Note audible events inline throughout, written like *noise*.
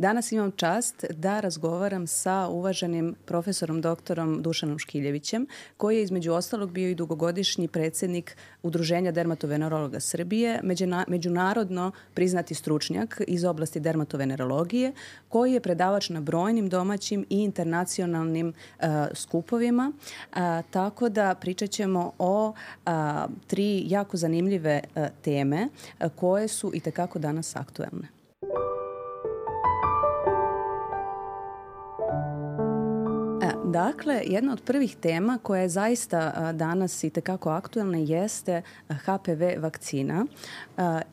Danas imam čast da razgovaram sa uvaženim profesorom doktorom Dušanom Škiljevićem, koji je između ostalog bio i dugogodišnji predsednik Udruženja dermatovenerologa Srbije, međunarodno priznati stručnjak iz oblasti dermatovenerologije, koji je predavač na brojnim domaćim i internacionalnim uh, skupovima, uh, tako da pričat ćemo o uh, tri jako zanimljive uh, teme uh, koje su i tekako danas aktuelne. Dakle, jedna od prvih tema koja je zaista danas i tekako aktuelna jeste HPV vakcina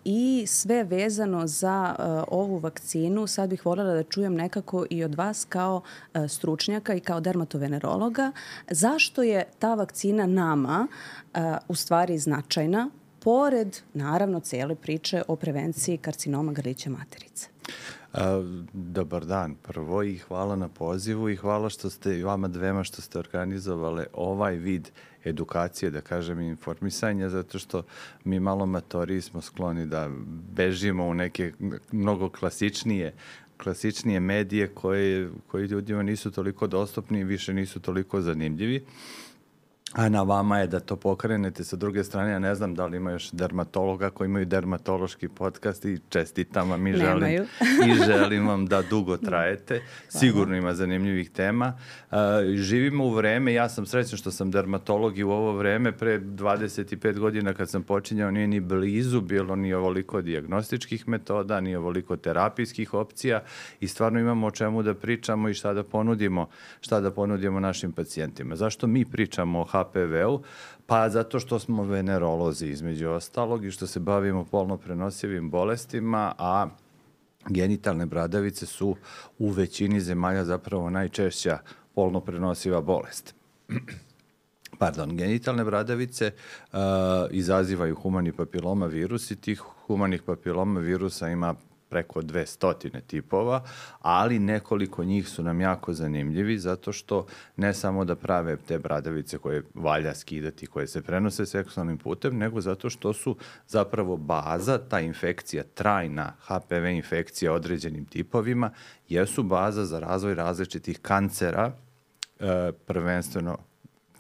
i sve vezano za ovu vakcinu. Sad bih voljela da čujem nekako i od vas kao stručnjaka i kao dermatovenerologa. Zašto je ta vakcina nama u stvari značajna, pored, naravno, cele priče o prevenciji karcinoma grlića materice? Dobar dan prvo i hvala na pozivu i hvala što ste i vama dvema što ste organizovale ovaj vid edukacije, da kažem, informisanja, zato što mi malo matori smo skloni da bežimo u neke mnogo klasičnije klasičnije medije koje, koji ljudima nisu toliko dostupni i više nisu toliko zanimljivi. A na vama je da to pokrenete. Sa druge strane, ja ne znam da li ima još dermatologa koji imaju dermatološki podcast i čestitam vam i želim, *laughs* i želim vam da dugo trajete. Sigurno ima zanimljivih tema. Uh, živimo u vreme, ja sam srećan što sam dermatolog i u ovo vreme pre 25 godina kad sam počinjao nije ni blizu bilo ni ovoliko diagnostičkih metoda, ni ovoliko terapijskih opcija i stvarno imamo o čemu da pričamo i šta da ponudimo, šta da ponudimo našim pacijentima. Zašto mi pričamo o HPV-u? Pa zato što smo venerolozi između ostalog i što se bavimo polno prenosivim bolestima, a genitalne bradavice su u većini zemalja zapravo najčešća polno prenosiva bolest. *clears throat* Pardon, genitalne bradavice uh, izazivaju humani papiloma virus i tih humanih papiloma virusa ima preko 200 tipova, ali nekoliko njih su nam jako zanimljivi zato što ne samo da prave te bradavice koje valja skidati, koje se prenose seksualnim putem, nego zato što su zapravo baza, ta infekcija, trajna HPV infekcija određenim tipovima, jesu baza za razvoj različitih kancera, e, prvenstveno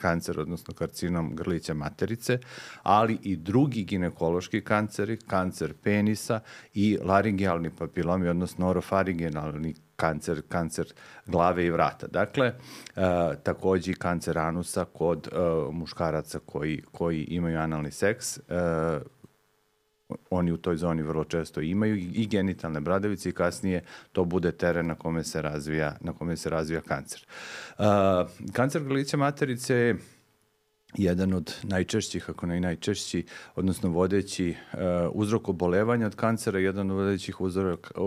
kancer, odnosno karcinom grlića materice, ali i drugi ginekološki kanceri, kancer penisa i laringealni papilomi, odnosno orofaringealni kancer, kancer glave i vrata. Dakle, e, takođe i kancer anusa kod e, muškaraca koji, koji imaju analni seks, e, oni u toj zoni vrlo često imaju i genitalne bradavice i kasnije to bude teren na kome se razvija, na kome se razvija kancer. Uh, kancer grlića materice je jedan od najčešćih, ako ne i najčešći, odnosno vodeći uh, uzrok obolevanja od kancera, jedan od vodećih uzroka,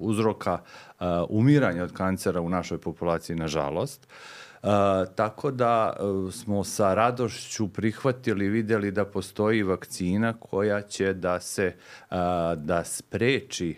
uzroka uh, umiranja od kancera u našoj populaciji, nažalost. Uh, tako da uh, smo sa radošću prihvatili, videli da postoji vakcina koja će da se da spreči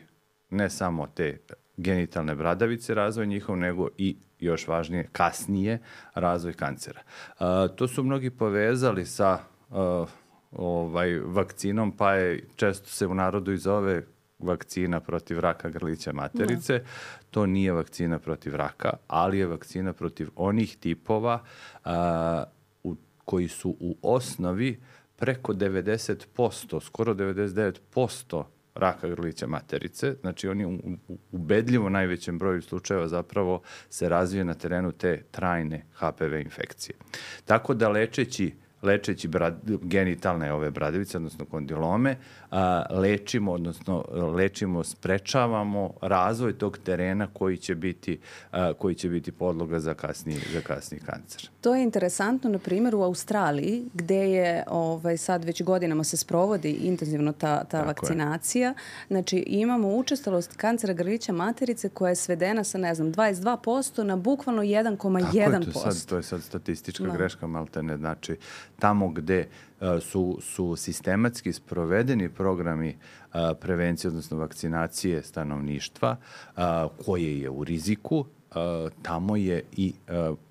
ne samo te genitalne bradavice razvoj njihov, nego i još važnije kasnije razvoj kancera. Uh, to su mnogi povezali sa uh, ovaj vakcinom, pa je često se u narodu i zove vakcina protiv raka grlića materice. Da. To nije vakcina protiv raka, ali je vakcina protiv onih tipova a, u, koji su u osnovi preko 90%, skoro 99% raka grlića materice, znači oni u, u ubedljivo najvećem broju slučajeva zapravo se razvije na terenu te trajne HPV infekcije. Tako da lečeći lečeći brad, genitalne ove bradavice, odnosno kondilome, a, lečimo, odnosno lečimo, sprečavamo razvoj tog terena koji će biti, a, koji će biti podloga za kasni, za kasni kancer. To je interesantno, na primjer, u Australiji, gde je ovaj, sad već godinama se sprovodi intenzivno ta, ta vakcinacija. Je. Znači, imamo učestalost kancera grlića materice koja je svedena sa, ne znam, 22% na bukvalno 1,1%. To je sad, to je sad statistička no. Da. greška, malte ne. Znači, tamo gde su, su sistematski sprovedeni programi prevencije, odnosno vakcinacije stanovništva, koje je u riziku, tamo je i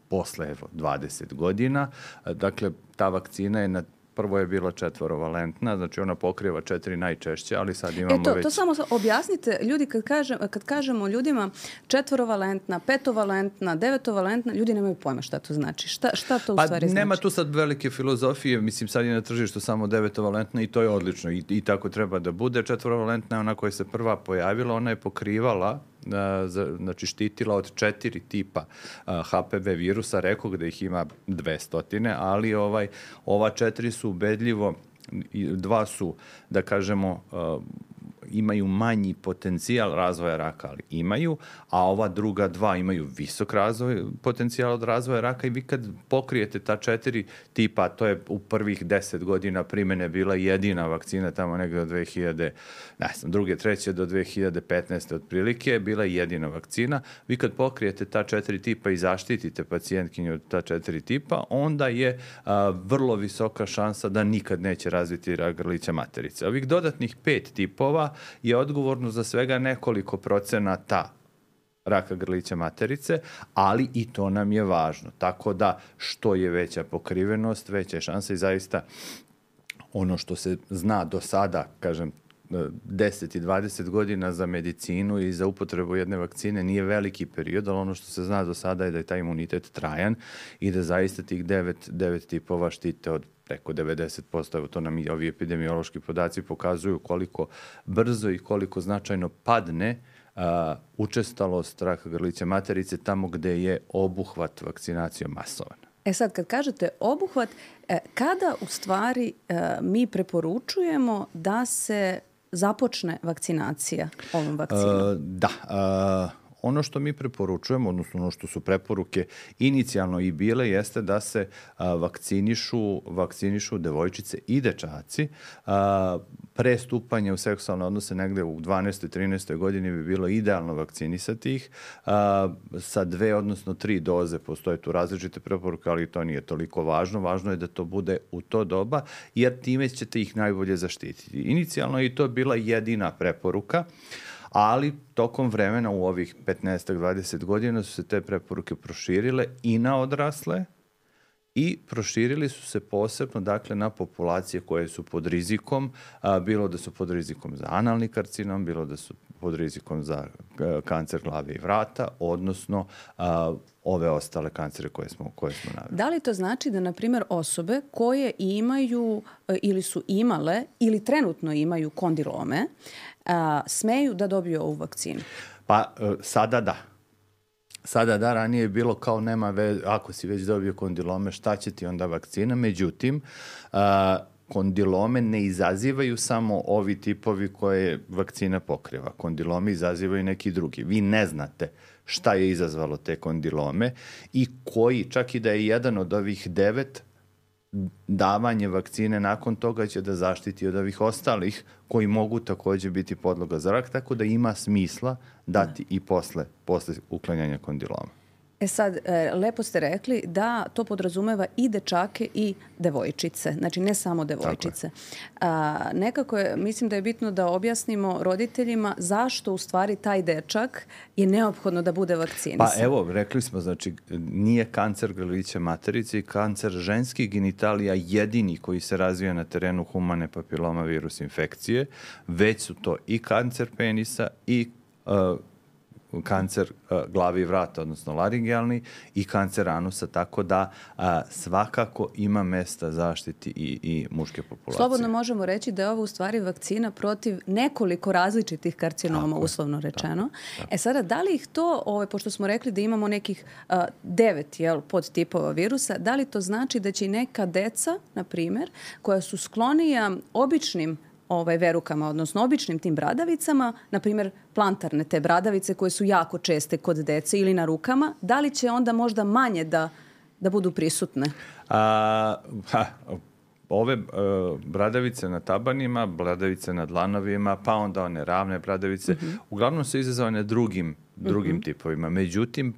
posle evo, 20 godina. Dakle, ta vakcina je na prvo je bila četvorovalentna, znači ona pokriva četiri najčešće, ali sad imamo e to, već... To samo objasnite, ljudi kad, kažem, kad kažemo ljudima četvorovalentna, petovalentna, devetovalentna, ljudi nemaju pojma šta to znači. Šta, šta to u pa, stvari znači? nema tu sad velike filozofije, mislim sad je na tržištu samo devetovalentna i to je odlično i, i tako treba da bude. Četvorovalentna je ona koja se prva pojavila, ona je pokrivala znači štitila od četiri tipa HPV virusa, rekao da ih ima 200, ali ovaj ova četiri su ubedljivo dva su da kažemo imaju manji potencijal razvoja raka, ali imaju, a ova druga dva imaju visok razvoj, potencijal od razvoja raka i vi kad pokrijete ta četiri tipa, to je u prvih deset godina primene bila jedina vakcina tamo negde do 2000, ne znam, druge, treće do 2015. otprilike, bila jedina vakcina. Vi kad pokrijete ta četiri tipa i zaštitite pacijentkinju od ta četiri tipa, onda je a, vrlo visoka šansa da nikad neće razviti rak grlića materice. Ovih dodatnih pet tipova je odgovorno za svega nekoliko procenata raka grlića materice, ali i to nam je važno. Tako da što je veća pokrivenost, veća je šansa i zaista ono što se zna do sada, kažem, 10 i 20 godina za medicinu i za upotrebu jedne vakcine nije veliki period, ali ono što se zna do sada je da je taj imunitet trajan i da zaista tih devet, devet tipova štite od preko 90%, evo to nam i ovi epidemiološki podaci pokazuju koliko brzo i koliko značajno padne a, učestalost raka grlića materice tamo gde je obuhvat vakcinacijom masovan. E sad, kad kažete obuhvat, e, kada u stvari e, mi preporučujemo da se započne vakcinacija ovom vakcinom? E, da, e, Ono što mi preporučujemo, odnosno ono što su preporuke inicijalno i bile, jeste da se a, vakcinišu, vakcinišu devojčice i dečaci. A, pre stupanja u seksualne odnose negde u 12. i 13. godini bi bilo idealno vakcinisati ih. A, sa dve, odnosno tri doze postoje tu različite preporuke, ali to nije toliko važno. Važno je da to bude u to doba, jer time ćete ih najbolje zaštititi. Inicijalno je to bila jedina preporuka. Uh, ali tokom vremena u ovih 15-20 godina su se te preporuke proširile i na odrasle i proširili su se posebno dakle na populacije koje su pod rizikom, a, bilo da su pod rizikom za analni karcinom, bilo da su pod rizikom za a, kancer glave i vrata, odnosno a, ove ostale kancere koje smo, koje smo naveli. Da li to znači da, na primjer, osobe koje imaju e, ili su imale ili trenutno imaju kondilome, a, smeju da dobiju ovu vakcinu? Pa e, sada da. Sada da, ranije je bilo kao nema ve, ako si već dobio kondilome, šta će ti onda vakcina? Međutim, a, kondilome ne izazivaju samo ovi tipovi koje vakcina pokriva. Kondilome izazivaju neki drugi. Vi ne znate šta je izazvalo te kondilome i koji, čak i da je jedan od ovih devet, davanje vakcine nakon toga će da zaštiti od ovih ostalih koji mogu takođe biti podloga za rak, tako da ima smisla dati i posle, posle uklanjanja kondiloma. E sad, e, lepo ste rekli da to podrazumeva i dečake i devojčice, znači ne samo devojčice. A, nekako je, mislim da je bitno da objasnimo roditeljima zašto u stvari taj dečak je neophodno da bude vakcinisan. Pa evo, rekli smo, znači nije kancer grlića materice i kancer ženskih genitalija jedini koji se razvija na terenu humane papiloma virus infekcije, već su to i kancer penisa i uh, kancer uh, glavi i vrata, odnosno laringealni i kancer anusa, tako da uh, svakako ima mesta zaštiti i, i muške populacije. Slobodno možemo reći da je ovo u stvari vakcina protiv nekoliko različitih karcinoma, tako uslovno rečeno. Tako, tako. E sada, da li ih to, ove, pošto smo rekli da imamo nekih uh, devet jel, podtipova virusa, da li to znači da će neka deca, na primer, koja su sklonija običnim ovaj, verukama, odnosno običnim tim bradavicama, na primjer plantarne te bradavice koje su jako česte kod dece ili na rukama, da li će onda možda manje da, da budu prisutne? A, ha, ove uh, bradavice na tabanima, bradavice na dlanovima, pa onda one ravne bradavice, mm -hmm. uglavnom su izazvane drugim, drugim mm -hmm. tipovima. Međutim,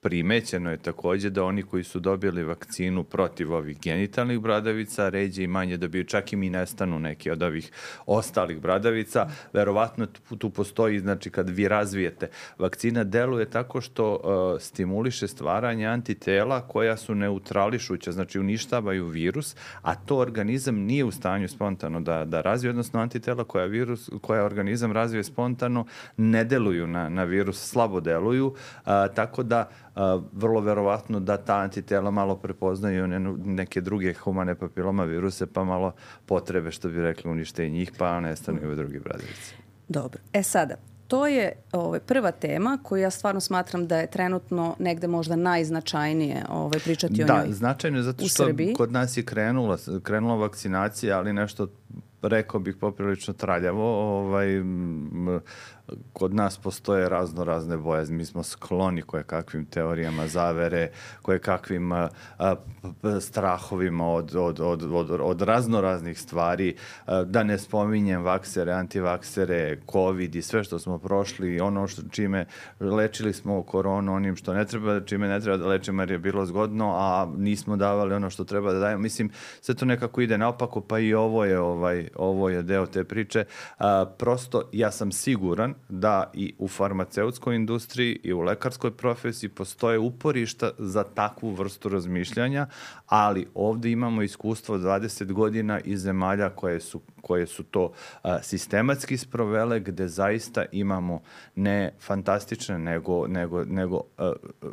primećeno je takođe da oni koji su dobili vakcinu protiv ovih genitalnih bradavica ređe i manje dobiju, čak i mi nestanu neki od ovih ostalih bradavica. Verovatno tu postoji, znači kad vi razvijete, vakcina deluje tako što uh, stimuliše stvaranje antitela koja su neutrališuća, znači uništavaju virus, a to organizam nije u stanju spontano da, da razvije, odnosno antitela koja, virus, koja organizam razvije spontano ne deluju na, na virus, slabo deluju, uh, tako da a, vrlo verovatno da ta antitela malo prepoznaju neke druge humane papiloma viruse, pa malo potrebe, što bi rekli, unište njih, pa nestanu i ove drugi bradavice. Dobro. E sada, to je ovaj, prva tema koju ja stvarno smatram da je trenutno negde možda najznačajnije ovaj, pričati da, o njoj Da, značajno je zato što kod nas je krenula, krenula vakcinacija, ali nešto rekao bih poprilično traljavo. Ovaj, kod nas postoje razno razne bojazni. Mi smo skloni koje kakvim teorijama zavere, koje kakvim a, a, strahovima od, od, od, od, od razno raznih stvari. A, da ne spominjem vaksere, antivaksere, covid i sve što smo prošli, ono što, čime lečili smo koronu onim što ne treba, čime ne treba da lečimo jer je bilo zgodno, a nismo davali ono što treba da dajemo. Mislim, sve to nekako ide naopako, pa i ovo je, ovaj, ovo je deo te priče. A, prosto, ja sam siguran da i u farmaceutskoj industriji i u lekarskoj profesiji postoje uporišta za takvu vrstu razmišljanja, ali ovde imamo iskustvo 20 godina iz zemalja koje su koje su to a, sistematski sprovele, gde zaista imamo ne fantastične, nego, nego, nego a,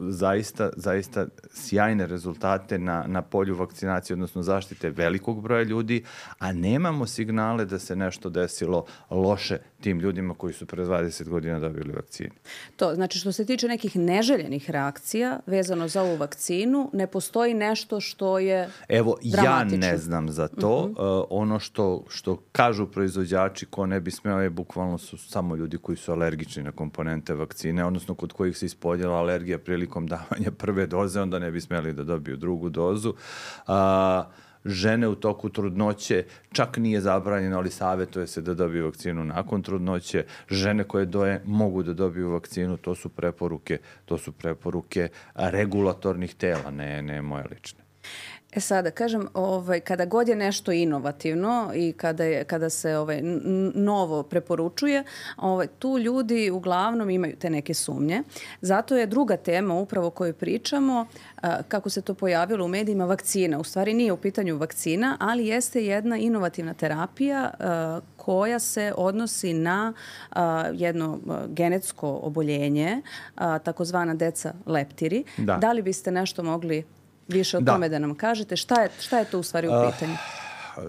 zaista, zaista sjajne rezultate na, na polju vakcinacije, odnosno zaštite velikog broja ljudi, a nemamo signale da se nešto desilo loše tim ljudima koji su pre 20 godina dobili vakcinu. To, znači što se tiče nekih neželjenih reakcija vezano za ovu vakcinu, ne postoji nešto što je Evo, ja ne znam za to. Uh -huh. uh, ono što, što kažu proizvođači ko ne bi smeo je bukvalno su samo ljudi koji su alergični na komponente vakcine, odnosno kod kojih se ispoljela alergija prilikom davanja prve doze, onda ne bi smeli da dobiju drugu dozu. A, žene u toku trudnoće, čak nije zabranjeno, ali savjetuje se da dobiju vakcinu nakon trudnoće. Žene koje doje mogu da dobiju vakcinu, to su preporuke, to su preporuke regulatornih tela, ne, ne moje lične. E sada, kažem, ovaj, kada god je nešto inovativno i kada, je, kada se ovaj, novo preporučuje, ovaj, tu ljudi uglavnom imaju te neke sumnje. Zato je druga tema upravo koju pričamo, a, kako se to pojavilo u medijima, vakcina. U stvari nije u pitanju vakcina, ali jeste jedna inovativna terapija a, koja se odnosi na a, jedno genetsko oboljenje, takozvana deca leptiri. Da. da li biste nešto mogli više o da. tome da nam kažete. Šta je, šta je to u stvari u pitanju? Uh,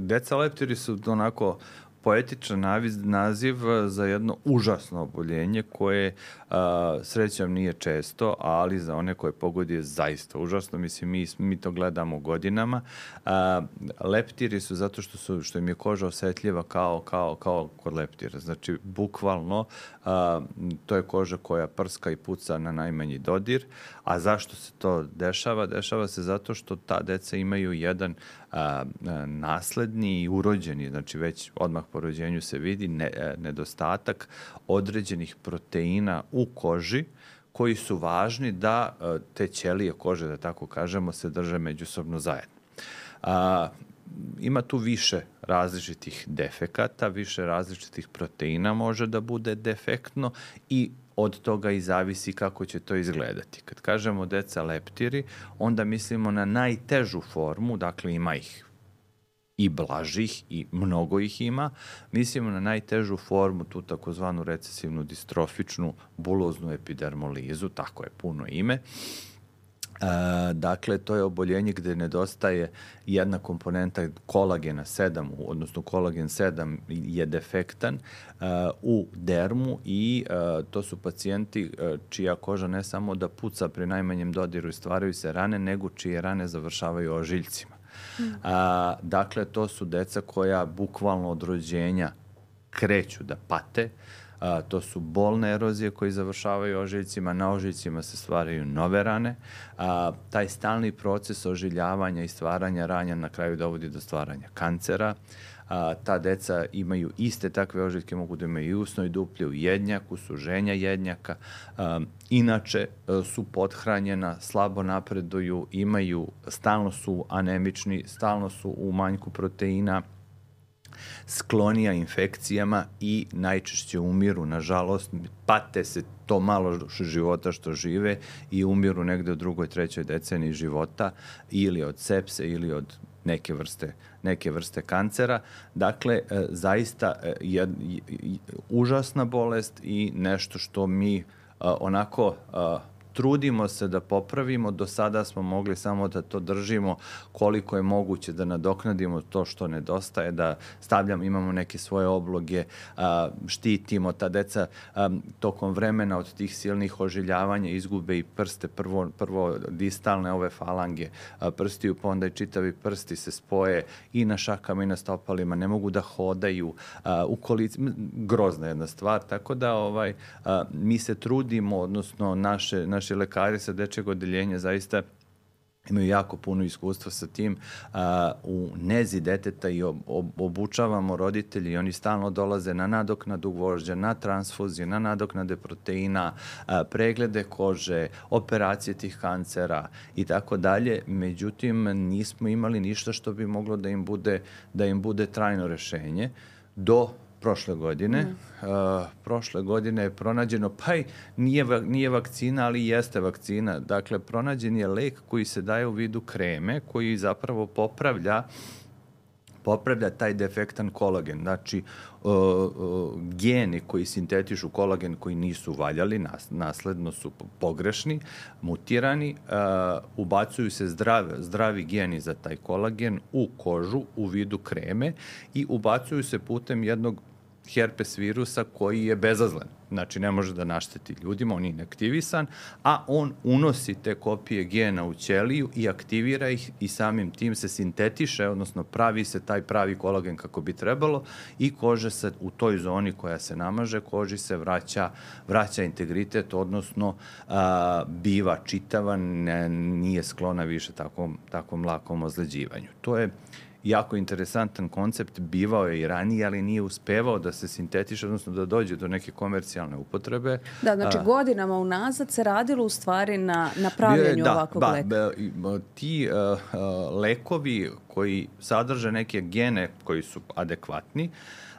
deca leptiri su onako poetičan naziv za jedno užasno oboljenje koje a, srećam nije često, ali za one koje pogodi je zaista užasno. Mislim, mi, mi to gledamo godinama. A, leptiri su zato što, su, što im je koža osetljiva kao, kao, kao kod leptira. Znači, bukvalno, a, to je koža koja prska i puca na najmanji dodir. A zašto se to dešava? Dešava se zato što ta deca imaju jedan a, a, nasledni i urođeni, znači već odmah po rođenju se vidi ne, a, nedostatak određenih proteina koži koji su važni da a, te ćelije kože, da tako kažemo, se drže međusobno zajedno. A, ima tu više različitih defekata, više različitih proteina može da bude defektno i od toga i zavisi kako će to izgledati. Kad kažemo deca leptiri, onda mislimo na najtežu formu, dakle ima ih i blažih i mnogo ih ima. Mislimo na najtežu formu, tu takozvanu recesivnu distrofičnu buloznu epidermolizu, tako je puno ime. E, dakle, to je oboljenje gde nedostaje jedna komponenta kolagena 7, odnosno kolagen 7 je defektan e, u dermu i e, to su pacijenti e, čija koža ne samo da puca pri najmanjem dodiru i stvaraju se rane, nego čije rane završavaju ožiljcima. A, dakle, to su deca koja bukvalno od rođenja kreću da pate, a, to su bolne erozije koje završavaju ožiljcima, na ožiljcima se stvaraju nove rane, a, taj stalni proces ožiljavanja i stvaranja ranja na kraju dovodi do stvaranja kancera, a, ta deca imaju iste takve ožiljke, mogu da imaju i usnoj duplje, u jednjaku, suženja jednjaka, a, inače a, su podhranjena, slabo napreduju, imaju, stalno su anemični, stalno su u manjku proteina, sklonija infekcijama i najčešće umiru, nažalost, pate se to malo života što žive i umiru negde u drugoj, trećoj deceniji života ili od sepse ili od neke vrste neke vrste kancera. Dakle, e, zaista je, je, je užasna bolest i nešto što mi onako trudimo se da popravimo, do sada smo mogli samo da to držimo koliko je moguće da nadoknadimo to što nedostaje, da stavljamo, imamo neke svoje obloge, štitimo, ta deca tokom vremena od tih silnih ožiljavanja izgube i prste, prvo, prvo distalne ove falange a, prstiju, pa onda i čitavi prsti se spoje i na šakama i na stopalima, ne mogu da hodaju u kolici, grozna jedna stvar, tako da ovaj, mi se trudimo, odnosno naše, naše naši lekari sa dečeg odeljenja zaista imaju jako puno iskustva sa tim u nezi deteta i ob, ob, obučavamo roditelji i oni stalno dolaze na nadoknadu vožđa, na transfuzije, na nadoknade proteina, preglede kože, operacije tih kancera i tako dalje. Međutim, nismo imali ništa što bi moglo da im bude, da im bude trajno rešenje do prošle godine. Mm. Uh, prošle godine je pronađeno, pa i nije, nije vakcina, ali jeste vakcina. Dakle, pronađen je lek koji se daje u vidu kreme, koji zapravo popravlja popravlja taj defektan kolagen. Znači, uh, uh, geni koji sintetišu kolagen koji nisu valjali, nas, nasledno su pogrešni, mutirani, uh, ubacuju se zdrave, zdravi geni za taj kolagen u kožu u vidu kreme i ubacuju se putem jednog herpes virusa koji je bezazlen. Znači, ne može da našteti ljudima, on je inaktivisan, a on unosi te kopije gena u ćeliju i aktivira ih i samim tim se sintetiše, odnosno pravi se taj pravi kolagen kako bi trebalo i kože se u toj zoni koja se namaže, koži se vraća, vraća integritet, odnosno a, biva čitava, ne, nije sklona više takvom, takvom lakom ozleđivanju. To je jako interesantan koncept, bivao je i ranije, ali nije uspevao da se sintetiše, odnosno da dođe do neke komercijalne upotrebe. Da, znači godinama unazad se radilo u stvari na, na pravljenju da, ovakvog ba, leka. Da, ti uh, uh, lekovi koji sadrže neke gene koji su adekvatni,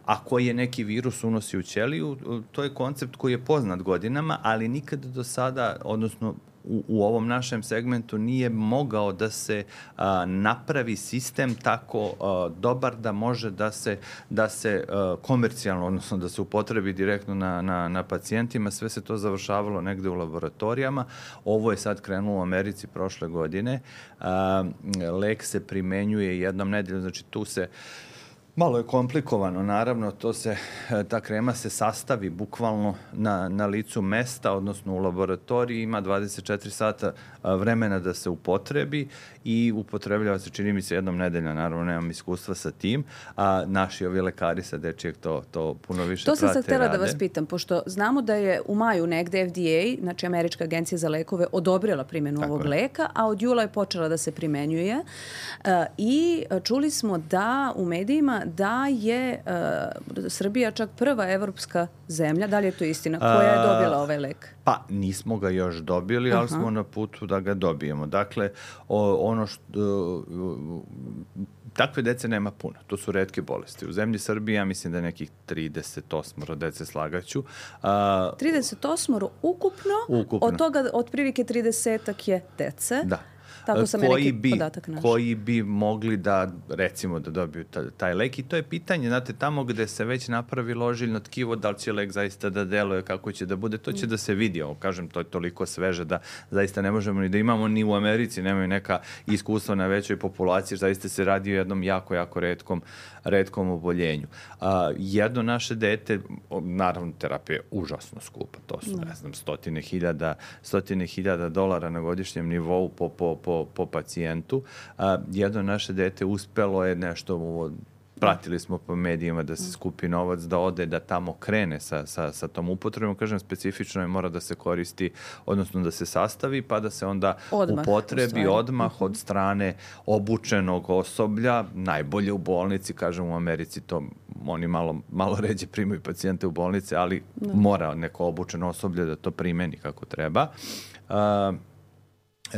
a koji je neki virus unosi u ćeliju, to je koncept koji je poznat godinama, ali nikada do sada, odnosno u, u ovom našem segmentu nije mogao da se a, napravi sistem tako a, dobar da može da se da se a, komercijalno odnosno da se upotrebi direktno na, na, na pacijentima. Sve se to završavalo negde u laboratorijama. Ovo je sad krenulo u Americi prošle godine. A, lek se primenjuje jednom nedeljom. Znači tu se Malo je komplikovano, naravno, to se, ta krema se sastavi bukvalno na, na licu mesta, odnosno u laboratoriji, ima 24 sata vremena da se upotrebi i upotrebljava se, čini mi se, jednom nedelja, naravno nemam iskustva sa tim, a naši ovi lekari sa dečijeg to, to puno više to prate, To sam sad htela da vas pitam, pošto znamo da je u maju negde FDA, znači Američka agencija za lekove, odobrila primjenu Tako ovog je. leka, a od jula je počela da se primenjuje i čuli smo da u medijima da je uh, Srbija čak prva evropska zemlja, da li je to istina, koja je dobila ovaj lek? Pa nismo ga još dobili, Aha. ali smo na putu da ga dobijemo. Dakle, o, ono što takve dece nema puno. To su redke bolesti. U zemlji Srbije ja mislim da je nekih 38 dece slagaću. A, 38 ukupno, ukupno, od toga otprilike 30 je dece. Da. Tako sam koji neki bi, podatak. Koji bi mogli da, recimo, da dobiju taj lek. I to je pitanje, znate, tamo gde se već napravi ložiljno tkivo, da li će lek zaista da deluje, kako će da bude, to će mm. da se vidi. Ovo, kažem, to je toliko sveže da zaista ne možemo ni da imamo ni u Americi, nemaju neka iskustva na većoj populaciji, zaista se radi o jednom jako, jako redkom, redkom oboljenju. A, jedno naše dete, naravno, terapija je užasno skupa, to su, no. Da. ne znam, stotine hiljada, stotine hiljada dolara na godišnjem nivou po, po, po po, pacijentu. A, jedno naše dete uspelo je nešto pratili smo po medijima da se skupi novac, da ode, da tamo krene sa, sa, sa tom upotrebom. Kažem, specifično je mora da se koristi, odnosno da se sastavi, pa da se onda odmah, upotrebi odmah od strane obučenog osoblja, najbolje u bolnici, kažem u Americi to oni malo, malo ređe primaju pacijente u bolnice, ali da. mora neko obučeno osoblje da to primeni kako treba. Uh, e,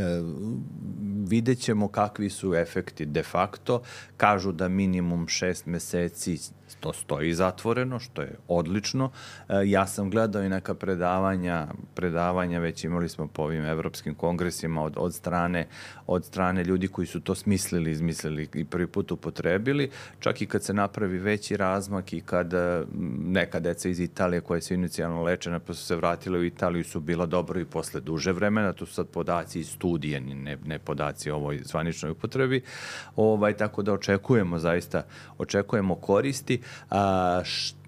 vidjet ćemo kakvi su efekti de facto. Kažu da minimum šest meseci to stoji zatvoreno, što je odlično. E, ja sam gledao i neka predavanja, predavanja već imali smo po ovim evropskim kongresima od, od, strane, od strane ljudi koji su to smislili, izmislili i prvi put upotrebili. Čak i kad se napravi veći razmak i kad neka deca iz Italije koje su inicijalno lečena pa su se vratile u Italiju su bila dobro i posle duže vremena, to su sad podaci iz studije, ne, ne podaci o ovoj zvaničnoj upotrebi. Ovaj, tako da očekujemo zaista, očekujemo koristi a,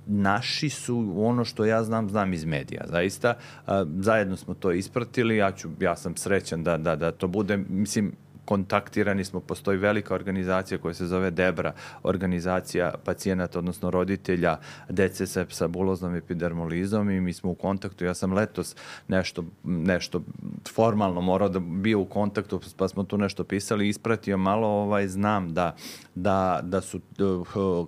naši su ono što ja znam, znam iz medija. Zaista, a, zajedno smo to ispratili, ja, ću, ja sam srećan da, da, da to bude, mislim, kontaktirani smo, postoji velika organizacija koja se zove DEBRA, organizacija pacijenata, odnosno roditelja dece sa, sa buloznom epidermolizom i mi smo u kontaktu. Ja sam letos nešto, nešto formalno morao da bio u kontaktu, pa smo tu nešto pisali, ispratio malo, ovaj, znam da, da, da su,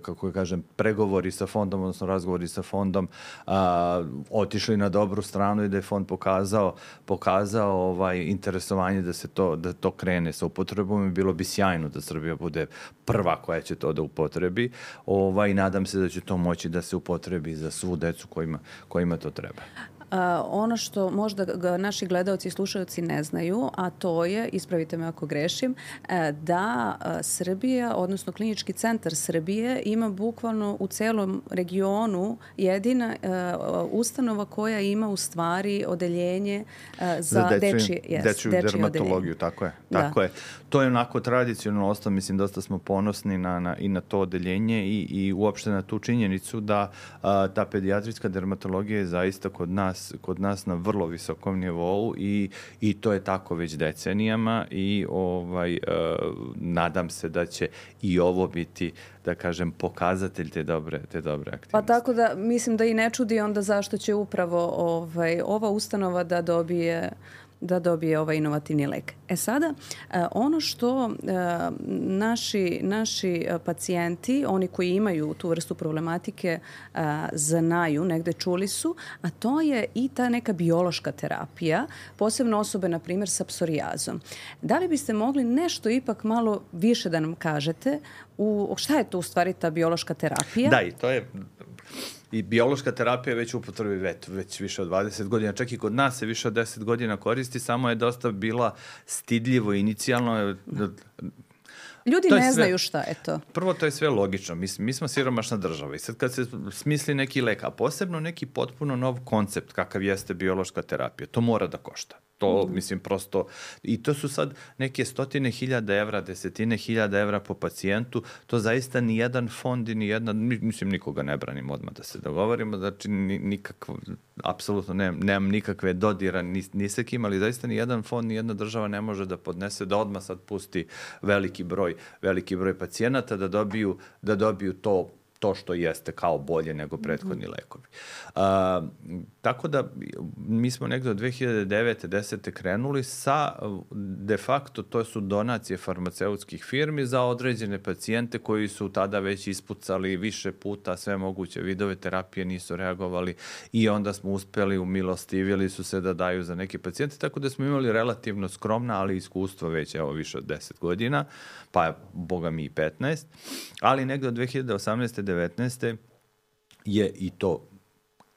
kako kažem, pregovori sa fondom, odnosno razgovori sa fondom a, otišli na dobru stranu i da je fond pokazao, pokazao ovaj, interesovanje da se to, da to krene sa upotrebom i bilo bi sjajno da Srbija bude prva koja će to da upotrebi. Ovaj, nadam se da će to moći da se upotrebi za svu decu kojima, kojima to treba. A, ono što možda ga naši gledalci i slušalci ne znaju, a to je, ispravite me ako grešim, e, da Srbija, odnosno klinički centar Srbije ima bukvalno u celom regionu jedina ustanova koja ima u stvari odeljenje za, za dečiju, yes, dečiju dermatologiju, odeljenje. tako je. Da. Tako da. je. To je onako tradicionalno ostalo, mislim, dosta smo ponosni na, na, i na to odeljenje i, i uopšte na tu činjenicu da a, ta pediatrijska dermatologija je zaista kod nas kod nas na vrlo visokom nivou i, i to je tako već decenijama i ovaj, uh, nadam se da će i ovo biti da kažem, pokazatelj te dobre, te dobre aktivnosti. Pa tako da, mislim da i ne čudi onda zašto će upravo ovaj, ova ustanova da dobije da dobije ovaj inovativni lek. E sada, e, ono što e, naši, naši pacijenti, oni koji imaju tu vrstu problematike, e, znaju, negde čuli su, a to je i ta neka biološka terapija, posebno osobe, na primjer, sa psorijazom. Da li biste mogli nešto ipak malo više da nam kažete u šta je to u stvari ta biološka terapija? Da, i to je i biološka terapija je već u upotrebi već, već više od 20 godina, čak i kod nas se više od 10 godina koristi, samo je dosta bila stidljivo inicijalno. Ljudi ne sve, znaju šta je to. Prvo, to je sve logično. Mi, mi smo siromašna država i sad kad se smisli neki lek, a posebno neki potpuno nov koncept kakav jeste biološka terapija, to mora da košta. To, mm. mislim, prosto, i to su sad neke stotine hiljada evra, desetine hiljada evra po pacijentu, to zaista ni jedan fond i ni jedna, mislim, nikoga ne branim odmah da se dogovorimo, znači nikakvo, apsolutno nemam, nemam nikakve dodira ni, ni sa kim, ali zaista ni jedan fond, ni jedna država ne može da podnese da odmah sad pusti veliki broj, veliki broj pacijenata da dobiju, da dobiju to to što jeste kao bolje nego prethodni mm -hmm. lekovi. A, tako da mi smo nekdo od 2009. 10. krenuli sa de facto to su donacije farmaceutskih firmi za određene pacijente koji su tada već ispucali više puta sve moguće vidove terapije, nisu reagovali i onda smo uspeli, umilostivili su se da daju za neke pacijente, tako da smo imali relativno skromna, ali iskustvo već evo više od 10 godina, pa boga mi i 15, ali negde od 2018. 19. je i to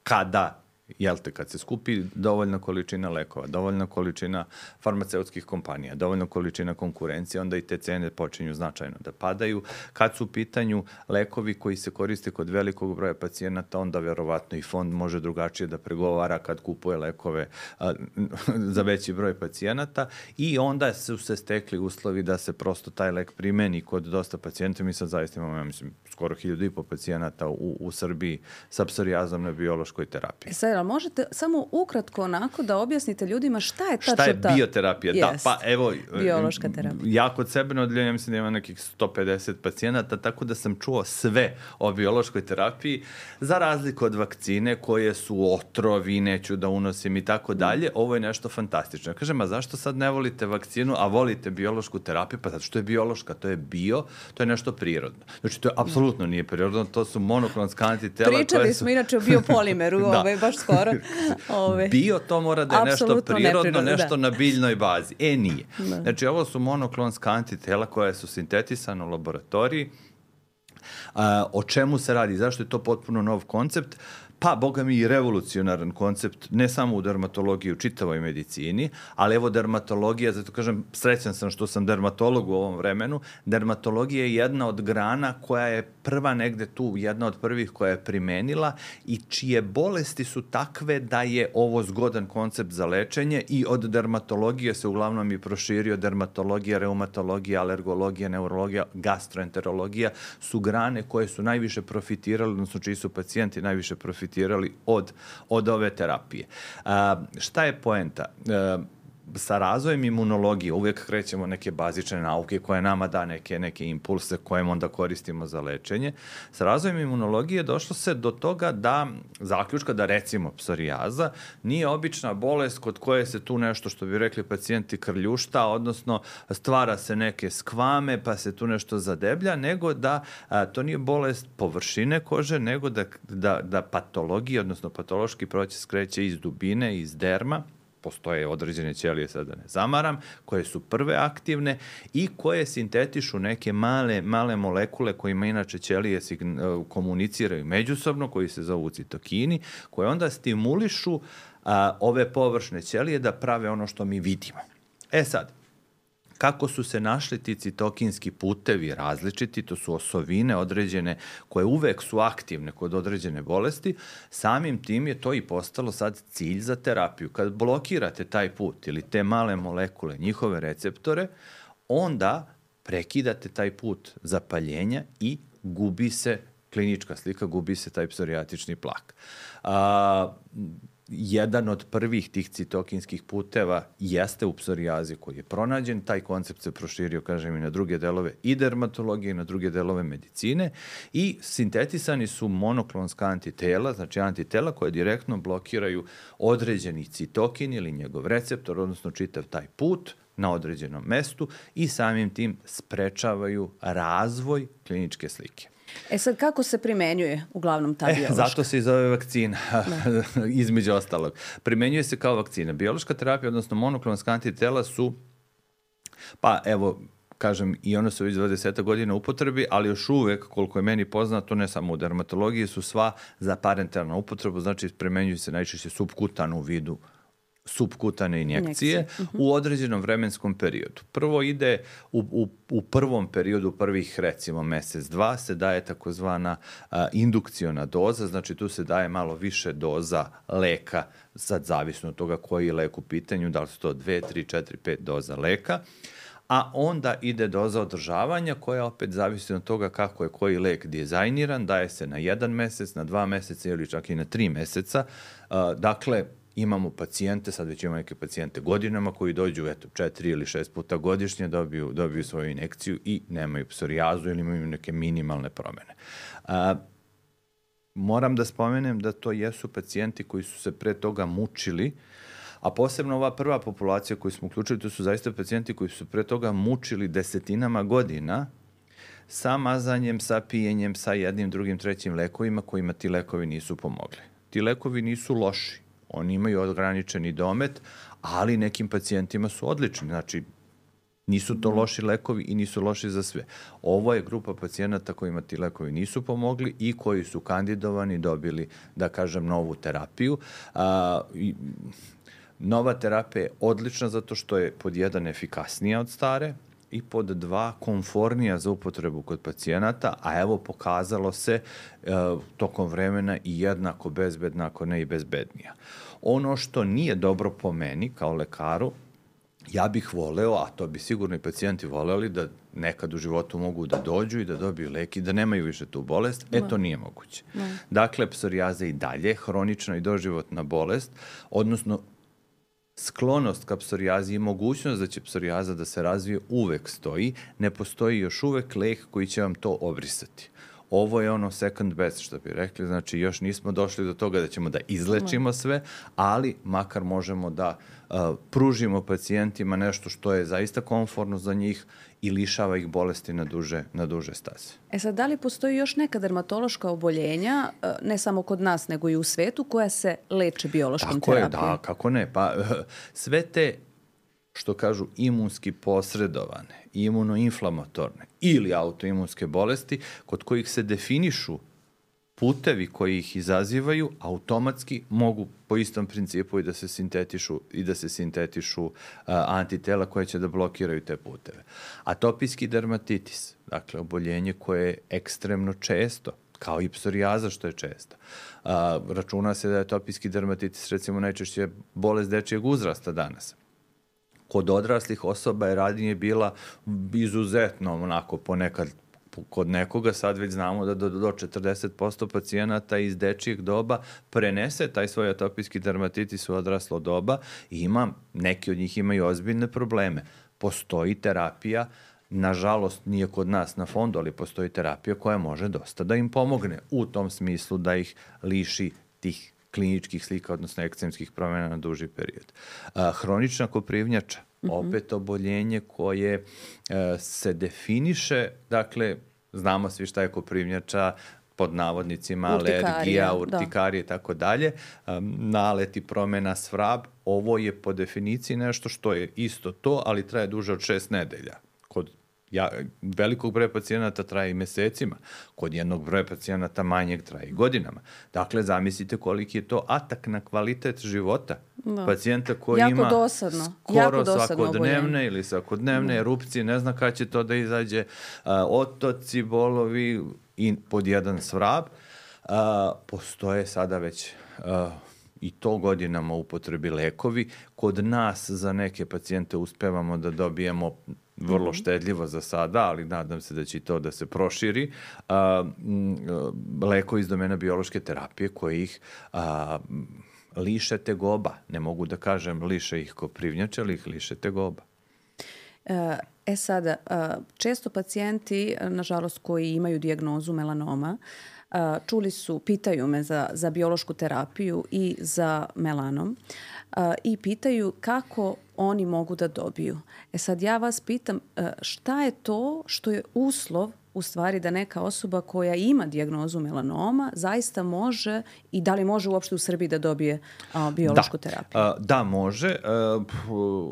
kada jel te, kad se skupi dovoljna količina lekova, dovoljna količina farmaceutskih kompanija, dovoljna količina konkurencije, onda i te cene počinju značajno da padaju. Kad su u pitanju lekovi koji se koriste kod velikog broja pacijenata, onda verovatno i fond može drugačije da pregovara kad kupuje lekove a, *laughs* za veći broj pacijenata i onda su se stekli uslovi da se prosto taj lek primeni kod dosta pacijenta. Mi sad zaista imamo, ja mislim, skoro hiljadu i po pacijenata u, u Srbiji sa psorijazom na biološkoj terapiji. E sad, ali možete samo ukratko onako da objasnite ljudima šta je tačno ta... Šta je ta... bioterapija? Yes. Da, pa evo... Biološka terapija. Ja kod sebe na odljenju mislim da ima nekih 150 pacijenata, tako da sam čuo sve o biološkoj terapiji, za razliku od vakcine koje su otrovi, neću da unosim i tako dalje, ovo je nešto fantastično. Kažem, a zašto sad ne volite vakcinu, a volite biološku terapiju? Pa zato što je biološka, to je bio, to je nešto prirodno. Znači, to je apsolutno nije prirodno, to su monoklonska antitela. Pričali smo inače o biopolimeru, *laughs* da. ovaj, baš skoro. *laughs* Ove. Bio to mora da je Absolutno nešto prirodno, neprirodno, nešto da. na biljnoj bazi. E, nije. Da. Znači, ovo su monoklonska antitela koja su sintetisana u laboratoriji. A, o čemu se radi? Zašto je to potpuno nov koncept? Pa, boga mi, i revolucionaran koncept, ne samo u dermatologiji, u čitavoj medicini, ali evo dermatologija, zato kažem, srećan sam što sam dermatolog u ovom vremenu, dermatologija je jedna od grana koja je prva negde tu, jedna od prvih koja je primenila i čije bolesti su takve da je ovo zgodan koncept za lečenje i od dermatologije se uglavnom i proširio dermatologija, reumatologija, alergologija, neurologija, gastroenterologija su grane koje su najviše profitirali, odnosno čiji su pacijenti najviše profitirali profitirali od, od ove terapije. A, šta je poenta? A, sa razvojem imunologije uvek krećemo neke bazične nauke koje nama da neke, neke impulse koje onda koristimo za lečenje. Sa razvojem imunologije došlo se do toga da, zaključka da recimo psorijaza nije obična bolest kod koje se tu nešto što bi rekli pacijenti krljušta, odnosno stvara se neke skvame pa se tu nešto zadeblja, nego da a, to nije bolest površine kože, nego da, da, da patologija, odnosno patološki proces kreće iz dubine, iz derma, postoje određene ćelije, sad da ne zamaram, koje su prve aktivne i koje sintetišu neke male, male molekule kojima inače ćelije e, komuniciraju međusobno, koji se zovu citokini, koje onda stimulišu a, ove površne ćelije da prave ono što mi vidimo. E sad, kako su se našli ti citokinski putevi različiti, to su osovine određene koje uvek su aktivne kod određene bolesti, samim tim je to i postalo sad cilj za terapiju. Kad blokirate taj put ili te male molekule, njihove receptore, onda prekidate taj put zapaljenja i gubi se klinička slika, gubi se taj psorijatični plak. A, jedan od prvih tih citokinskih puteva jeste u psorijazi koji je pronađen. Taj koncept se proširio, kažem, i na druge delove i dermatologije, i na druge delove medicine i sintetisani su monoklonska antitela, znači antitela koje direktno blokiraju određeni citokin ili njegov receptor, odnosno čitav taj put na određenom mestu i samim tim sprečavaju razvoj kliničke slike. E sad, kako se primenjuje uglavnom ta e, biološka? Zato se i zove vakcina, da. *laughs* između ostalog. Primenjuje se kao vakcina. Biološka terapija, odnosno monoklonska antitela su, pa evo, kažem, i one su već 20 godina upotrebi, ali još uvek, koliko je meni poznato, ne samo u dermatologiji, su sva za parenteralnu upotrebu, znači primenjuju se najčešće subkutano u vidu subkutane injekcije uh -huh. u određenom vremenskom periodu. Prvo ide u, u, u prvom periodu, prvih recimo mesec, dva, se daje takozvana a, indukciona doza, znači tu se daje malo više doza leka, sad zavisno od toga koji je lek u pitanju, da li su to 2, 3, 4, 5 doza leka a onda ide doza održavanja koja opet zavisi od toga kako je koji lek dizajniran, daje se na jedan mesec, na dva meseca ili čak i na tri meseca. Dakle, imamo pacijente, sad već imamo neke pacijente godinama koji dođu eto, četiri ili šest puta godišnje, dobiju, dobiju svoju inekciju i nemaju psorijazu ili imaju neke minimalne promene. A, moram da spomenem da to jesu pacijenti koji su se pre toga mučili, a posebno ova prva populacija koju smo uključili, to su zaista pacijenti koji su pre toga mučili desetinama godina sa mazanjem, sa pijenjem, sa jednim, drugim, trećim lekovima kojima ti lekovi nisu pomogli. Ti lekovi nisu loši, Oni imaju ograničeni domet, ali nekim pacijentima su odlični. Znači, nisu to loši lekovi i nisu loši za sve. Ovo je grupa pacijenata kojima ti lekovi nisu pomogli i koji su kandidovani, dobili, da kažem, novu terapiju. A, i, nova terapija je odlična zato što je pod jedan efikasnija od stare, i pod dva konfornija za upotrebu kod pacijenata, a evo pokazalo se e, tokom vremena i jednako bezbedna, ako ne i bezbednija. Ono što nije dobro po meni kao lekaru ja bih voleo, a to bi sigurno i pacijenti voleli, da nekad u životu mogu da dođu i da dobiju lek i da nemaju više tu bolest. E, to nije moguće. Ne. Dakle, psorijaza i dalje, hronična i doživotna bolest, odnosno sklonost ka psorijazi i mogućnost da će psorijaza da se razvije uvek stoji, ne postoji još uvek lek koji će vam to obrisati. Ovo je ono second best, što bi rekli, znači još nismo došli do toga da ćemo da izlečimo sve, ali makar možemo da uh, pružimo pacijentima nešto što je zaista konforno za njih i lišava ih bolesti na duže, na duže staze. E sad, da li postoji još neka dermatološka oboljenja, ne samo kod nas, nego i u svetu, koja se leče biološkom Tako terapijom? Tako je, da, kako ne. Pa *laughs* sve te što kažu imunski posredovane, imunoinflamatorne ili autoimunske bolesti kod kojih se definišu putevi koji ih izazivaju automatski mogu po istom principu i da se sintetišu i da se sintetišu uh, antitela koje će da blokiraju te puteve. Atopijski dermatitis, dakle oboljenje koje je ekstremno često kao i psorijaza što je često. A, računa se da je atopijski dermatitis recimo najčešće bolest dečijeg uzrasta danas kod odraslih osoba je radnje bila izuzetno onako ponekad kod nekoga sad već znamo da do, do 40% pacijenata iz dečijeg doba prenese taj svoj atopijski dermatitis u odraslo doba i ima, neki od njih imaju ozbiljne probleme. Postoji terapija Nažalost, nije kod nas na fondu, ali postoji terapija koja može dosta da im pomogne u tom smislu da ih liši tih kliničkih slika, odnosno ekcemskih promjena na duži period. A, hronična koprivnjača. Opet oboljenje koje e, se definiše, dakle, znamo svi šta je koprivnjača, pod navodnicima alergija, da. urtikarije i tako dalje, naleti promena svrab, ovo je po definiciji nešto što je isto to, ali traje duže od šest nedelja. Kod ja, velikog broja pacijenata traje i mesecima, kod jednog broja pacijenata manjeg traje i godinama. Dakle, zamislite koliki je to atak na kvalitet života da. pacijenta koji jako ima dosadno. skoro jako dosadno svakodnevne oboljenje. ili svakodnevne da. erupcije, ne zna kada će to da izađe, a, otoci, bolovi i pod jedan svrab. A, postoje sada već a, i to godinama upotrebi lekovi. Kod nas za neke pacijente uspevamo da dobijemo vrlo mhm. štedljivo za sada, ali nadam se da će to da se proširi, a, m, leko iz domena biološke terapije koje ih a, liše tegoba. Ne mogu da kažem liše ih ko privnjače, ali ih liše tegoba. E, e sada, često pacijenti, nažalost, koji imaju dijagnozu melanoma, čuli su, pitaju me za, za biološku terapiju i za melanom i pitaju kako oni mogu da dobiju. E sad ja vas pitam šta je to što je uslov u stvari da neka osoba koja ima dijagnozu melanoma zaista može i da li može uopšte u Srbiji da dobije a, biološku da. terapiju? A, da, može. A,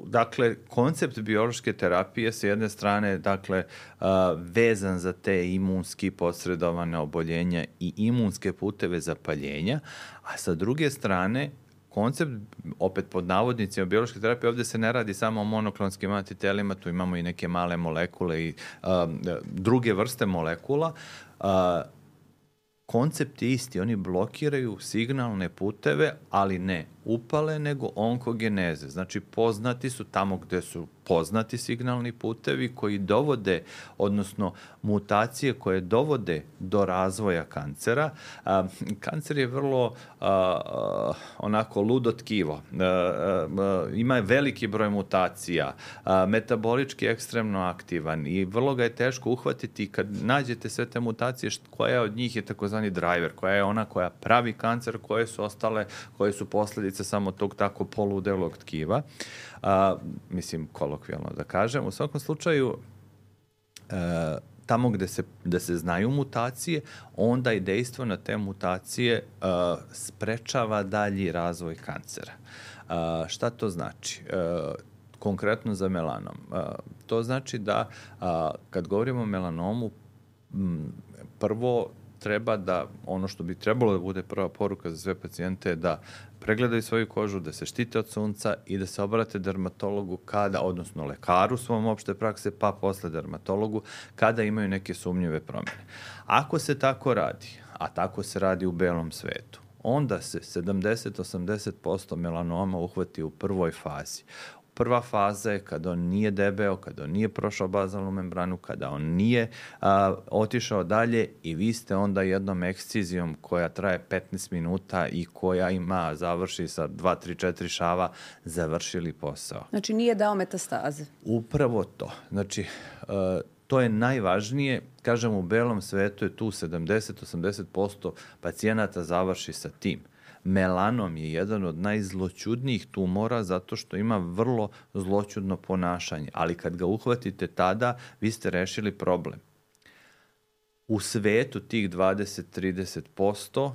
dakle, koncept biološke terapije sa jedne strane dakle, a, vezan za te imunski posredovane oboljenja i imunske puteve zapaljenja, a sa druge strane koncept, opet pod navodnicima biološke terapije, ovde se ne radi samo o monoklonskim antitelima, tu imamo i neke male molekule i uh, druge vrste molekula. Uh, koncept je isti, oni blokiraju signalne puteve, ali ne upale, nego onkogeneze. Znači, poznati su tamo gde su poznati signalni putevi koji dovode, odnosno mutacije koje dovode do razvoja kancera. A, kancer je vrlo a, a, onako ludo tkivo. A, a, ima veliki broj mutacija, a, metabolički ekstremno aktivan i vrlo ga je teško uhvatiti kad nađete sve te mutacije, koja od njih je takozvani driver, koja je ona koja pravi kancer, koje su ostale, koje su posledice samo tog tako poludelog tkiva. A, mislim, kolokvijalno da kažem. U svakom slučaju, e, tamo gde se, da se znaju mutacije, onda i dejstvo na te mutacije uh, sprečava dalji razvoj kancera. Uh, šta to znači? Uh, konkretno za melanom. Uh, to znači da uh, kad govorimo o melanomu, m, prvo treba da, ono što bi trebalo da bude prva poruka za sve pacijente je da pregledaju svoju kožu, da se štite od sunca i da se obrate dermatologu kada, odnosno lekaru svom opšte prakse, pa posle dermatologu, kada imaju neke sumnjive promene. Ako se tako radi, a tako se radi u belom svetu, onda se 70-80% melanoma uhvati u prvoj fazi prva faza je kada on nije debeo, kada on nije prošao bazalnu membranu, kada on nije a, otišao dalje i vi ste onda jednom ekscizijom koja traje 15 minuta i koja ima, završi sa 2, 3, 4 šava, završili posao. Znači nije dao metastaze. Upravo to. Znači, a, to je najvažnije. Kažem, u belom svetu je tu 70-80% pacijenata završi sa tim. Melanom je jedan od najzloćudnijih tumora zato što ima vrlo zloćudno ponašanje, ali kad ga uhvatite tada, vi ste rešili problem. U svetu tih 20-30%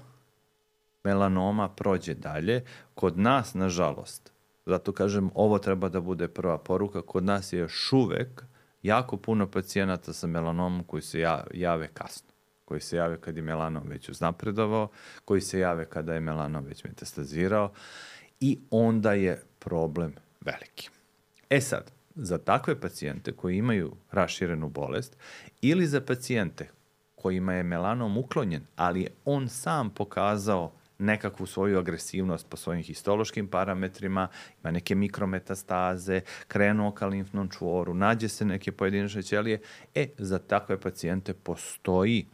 melanoma prođe dalje. Kod nas, nažalost, zato kažem, ovo treba da bude prva poruka, kod nas je još uvek jako puno pacijenata sa melanomom koji se jave kasno koji se jave kad je melanom već uznapredovao, koji se jave kada je melanom već metastazirao i onda je problem veliki. E sad, za takve pacijente koji imaju raširenu bolest ili za pacijente kojima je melanom uklonjen, ali je on sam pokazao nekakvu svoju agresivnost po svojim histološkim parametrima, ima neke mikrometastaze, krenuo ka limfnom čvoru, nađe se neke pojedinačne ćelije, e, za takve pacijente postoji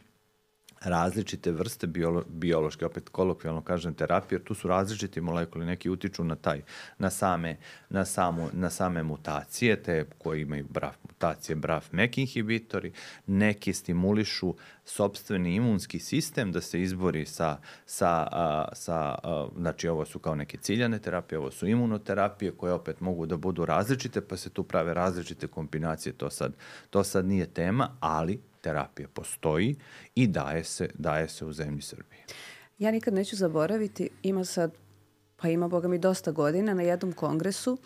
različite vrste biolo, biološke, opet kolokvijalno kažem terapije, jer tu su različiti molekuli, neki utiču na taj, na same, na samu, na same mutacije, te koji imaju BRAF mutacije, BRAF MEK inhibitori, neki stimulišu sobstveni imunski sistem da se izbori sa, sa, a, sa a, znači ovo su kao neke ciljane terapije, ovo su imunoterapije koje opet mogu da budu različite, pa se tu prave različite kombinacije, to sad, to sad nije tema, ali terapija postoji i daje se, daje se u zemlji Srbije. Ja nikad neću zaboraviti, ima sad pa ima, boga mi, dosta godina, na jednom kongresu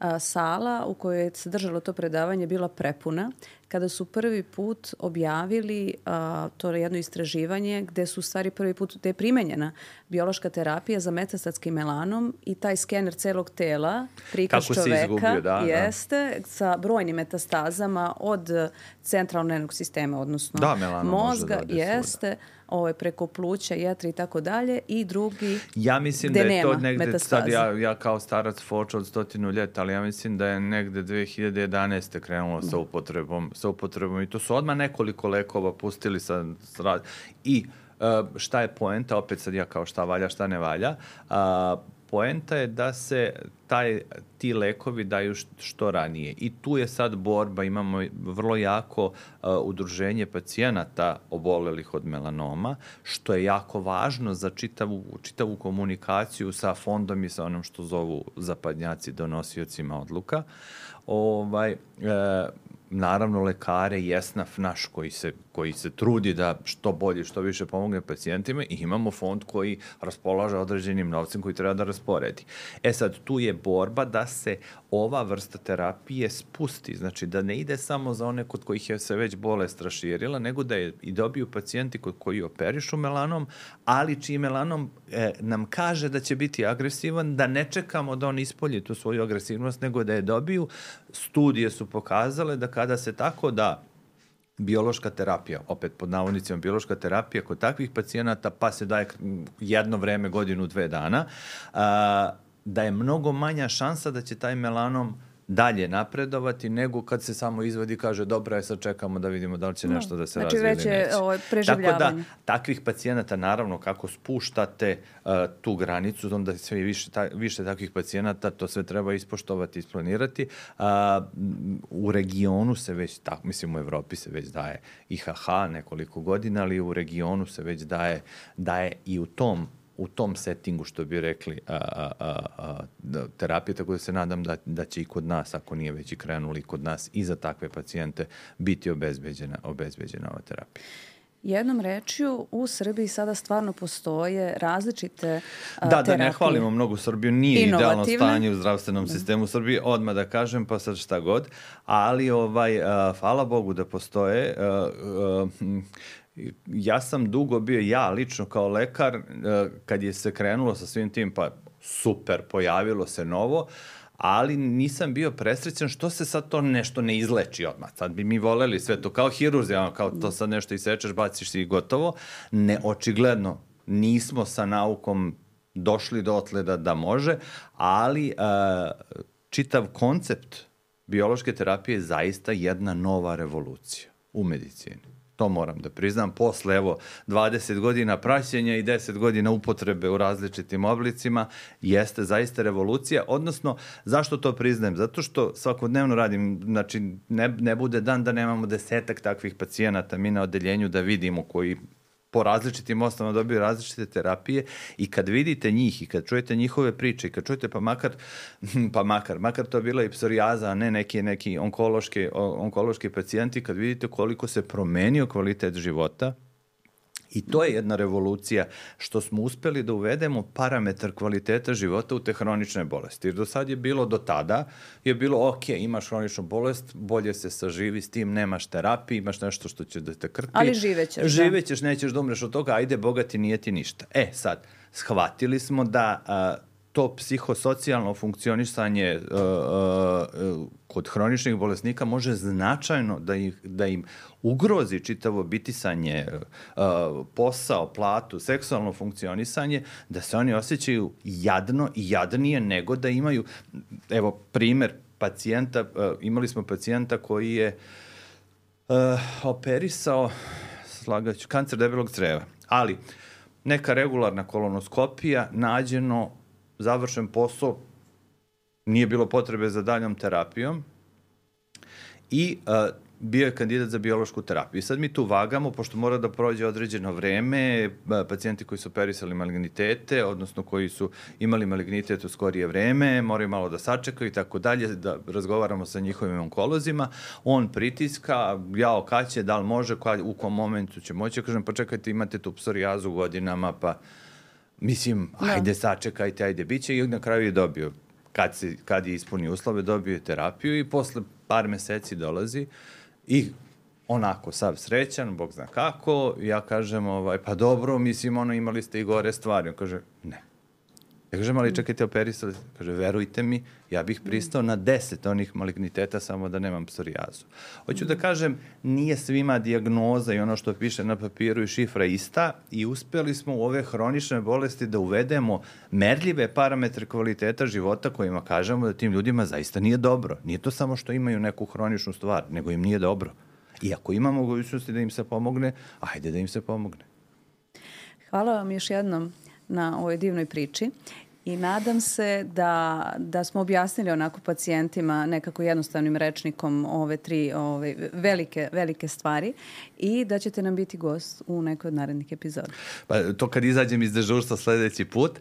a, sala u kojoj se držalo to predavanje bila prepuna kada su prvi put objavili a, to jedno istraživanje gde su stvari prvi put, gde je primenjena biološka terapija za metastatski melanom i taj skener celog tela, prikaz Kako čoveka, izgubio, da, da. jeste da. sa brojnim metastazama od centralnog sistema, odnosno da, mozga, da jeste. Svuda ovaj, preko pluća, jetra i tako dalje i drugi Ja mislim da je to negde, metastaze. sad ja, ja kao starac foča od stotinu ljeta, ali ja mislim da je negde 2011. krenulo sa upotrebom, sa upotrebom i to su odmah nekoliko lekova pustili sa, sa i uh, šta je poenta, opet sad ja kao šta valja, šta ne valja, uh, poenta je da se taj, ti lekovi daju što ranije. I tu je sad borba, imamo vrlo jako uh, udruženje pacijenata obolelih od melanoma, što je jako važno za čitavu, čitavu komunikaciju sa fondom i sa onom što zovu zapadnjaci donosiocima odluka. Ovaj, uh, naravno lekare i esnaf naš koji se, koji se trudi da što bolje, što više pomogne pacijentima i imamo fond koji raspolaže određenim novcem koji treba da rasporedi. E sad, tu je borba da se ova vrsta terapije spusti, znači da ne ide samo za one kod kojih je se već bolest raširila, nego da je i dobiju pacijenti kod koji operišu melanom, ali čiji melanom e, nam kaže da će biti agresivan, da ne čekamo da on ispolji tu svoju agresivnost, nego da je dobiju. Studije su pokazale da kada se tako da biološka terapija, opet pod navodnicima biološka terapija kod takvih pacijenata, pa se daje jedno vreme, godinu, dve dana, a, da je mnogo manja šansa da će taj melanom dalje napredovati nego kad se samo izvodi i kaže dobro je sad čekamo da vidimo da li će nešto da se znači, razvije ili neće. Ovo, preživljavanje. Tako da takvih pacijenata naravno kako spuštate uh, tu granicu onda sve više, ta, više takvih pacijenata to sve treba ispoštovati, isplanirati. Uh, u regionu se već, tako, mislim u Evropi se već daje IHH nekoliko godina, ali u regionu se već daje, daje i u tom u tom settingu, što bi rekli, a, a, a, a, da, terapije, tako da se nadam da, da će i kod nas, ako nije već i krenuli kod nas, i za takve pacijente biti obezbeđena, obezbeđena ova terapija. Jednom rečju, u Srbiji sada stvarno postoje različite a, Da, terapije. da ne hvalimo mnogo Srbiju, nije idealno stanje u zdravstvenom da. sistemu Srbije, odmah da kažem, pa sad šta god, ali ovaj, a, hvala Bogu da postoje. A, a, ja sam dugo bio, ja lično kao lekar, e, kad je se krenulo sa svim tim, pa super, pojavilo se novo, ali nisam bio presrećan što se sad to nešto ne izleči odmah. Sad bi mi voleli sve to kao hirurzi, kao to sad nešto isečeš, baciš i gotovo. Ne, očigledno, nismo sa naukom došli do otle da, može, ali uh, čitav koncept biološke terapije je zaista jedna nova revolucija u medicini. To moram da priznam. Posle, evo, 20 godina praćenja i 10 godina upotrebe u različitim oblicima, jeste zaista revolucija. Odnosno, zašto to priznajem? Zato što svakodnevno radim, znači, ne, ne bude dan da nemamo desetak takvih pacijenata mi na odeljenju da vidimo koji po različitim osnovama dobiju različite terapije i kad vidite njih i kad čujete njihove priče i kad čujete pa makar, *laughs* pa makar, makar to bila i psorijaza, a ne neki, neki onkološki, onkološki pacijenti, kad vidite koliko se promenio kvalitet života, I to je jedna revolucija što smo uspeli da uvedemo parametar kvaliteta života u te hronične bolesti. Jer do sad je bilo, do tada je bilo, ok, imaš hroničnu bolest, bolje se saživi s tim, nemaš terapiju, imaš nešto što će da te krpi. Ali živećeš. Da. Živećeš, da. nećeš da umreš od toga, ajde, bogati, nije ti ništa. E, sad, shvatili smo da a, to psihosocijalno funkcionisanje uh, uh, kod hroničnih bolesnika može značajno da, ih, da im ugrozi čitavo bitisanje, uh, posao, platu, seksualno funkcionisanje, da se oni osjećaju jadno i jadnije nego da imaju, evo, primer pacijenta, imali smo pacijenta koji je uh, operisao, slagaću, kancer debelog creva, ali neka regularna kolonoskopija nađeno završen posao, nije bilo potrebe za daljom terapijom i uh, bio je kandidat za biološku terapiju. I sad mi tu vagamo, pošto mora da prođe određeno vreme, pacijenti koji su operisali malignitete, odnosno koji su imali malignitet u skorije vreme, moraju malo da sačekaju i tako dalje, da razgovaramo sa njihovim onkolozima. On pritiska, jao, kad će, da li može, kad, u kom momentu će moći. Ja kažem, pa čekajte, imate tu psorijazu godinama, pa Mislim, da. ajde sačekajte, ajde, bit će i na kraju je dobio. Kad, se, kad je ispuni uslove, dobio je terapiju i posle par meseci dolazi i onako sav srećan, Bog zna kako, ja kažem, ovaj, pa dobro, mislim, ono, imali ste i gore stvari. On kaže, ne, Ja kažem, ali čekajte, operisali. Kaže, verujte mi, ja bih pristao na deset onih maligniteta samo da nemam psorijazu. Hoću da kažem, nije svima diagnoza i ono što piše na papiru i šifra ista i uspeli smo u ove hronične bolesti da uvedemo merljive parametre kvaliteta života kojima kažemo da tim ljudima zaista nije dobro. Nije to samo što imaju neku hroničnu stvar, nego im nije dobro. I ako ima mogućnosti da im se pomogne, ajde da im se pomogne. Hvala vam još jednom na ovoj divnoj priči i nadam se da, da smo objasnili onako pacijentima nekako jednostavnim rečnikom ove tri ove velike, velike stvari i da ćete nam biti gost u nekoj od narednih epizoda. Pa to kad izađem iz dežurstva sledeći put.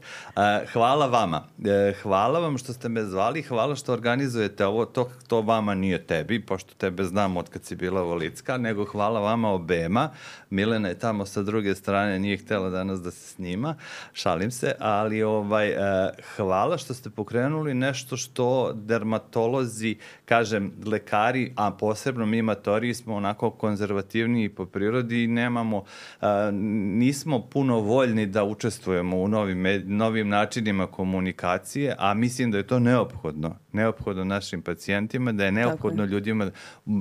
Hvala vama. E, hvala vam što ste me zvali, hvala što organizujete ovo. To, to vama nije tebi, pošto tebe znam od kad si bila Volicka, nego hvala vama obema. Milena je tamo sa druge strane, nije htela danas da se snima. Šalim se, ali ovaj, e, hvala što ste pokrenuli nešto što dermatolozi, kažem, lekari, a posebno mi matori smo onako konzervativni po prirodi i nemamo, a, nismo puno voljni da učestvujemo u novim, novim načinima komunikacije, a mislim da je to neophodno. Neophodno našim pacijentima, da je neophodno je. ljudima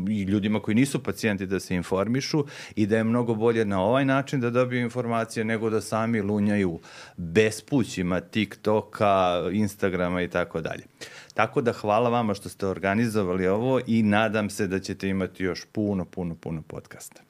i ljudima koji nisu pacijenti da se informišu i da je mnogo bolje na ovaj način da dobiju informacije nego da sami lunjaju bespućima TikToka, Instagrama i tako dalje. Tako da hvala vama što ste organizovali ovo i nadam se da ćete imati još puno, puno, puno podcasta.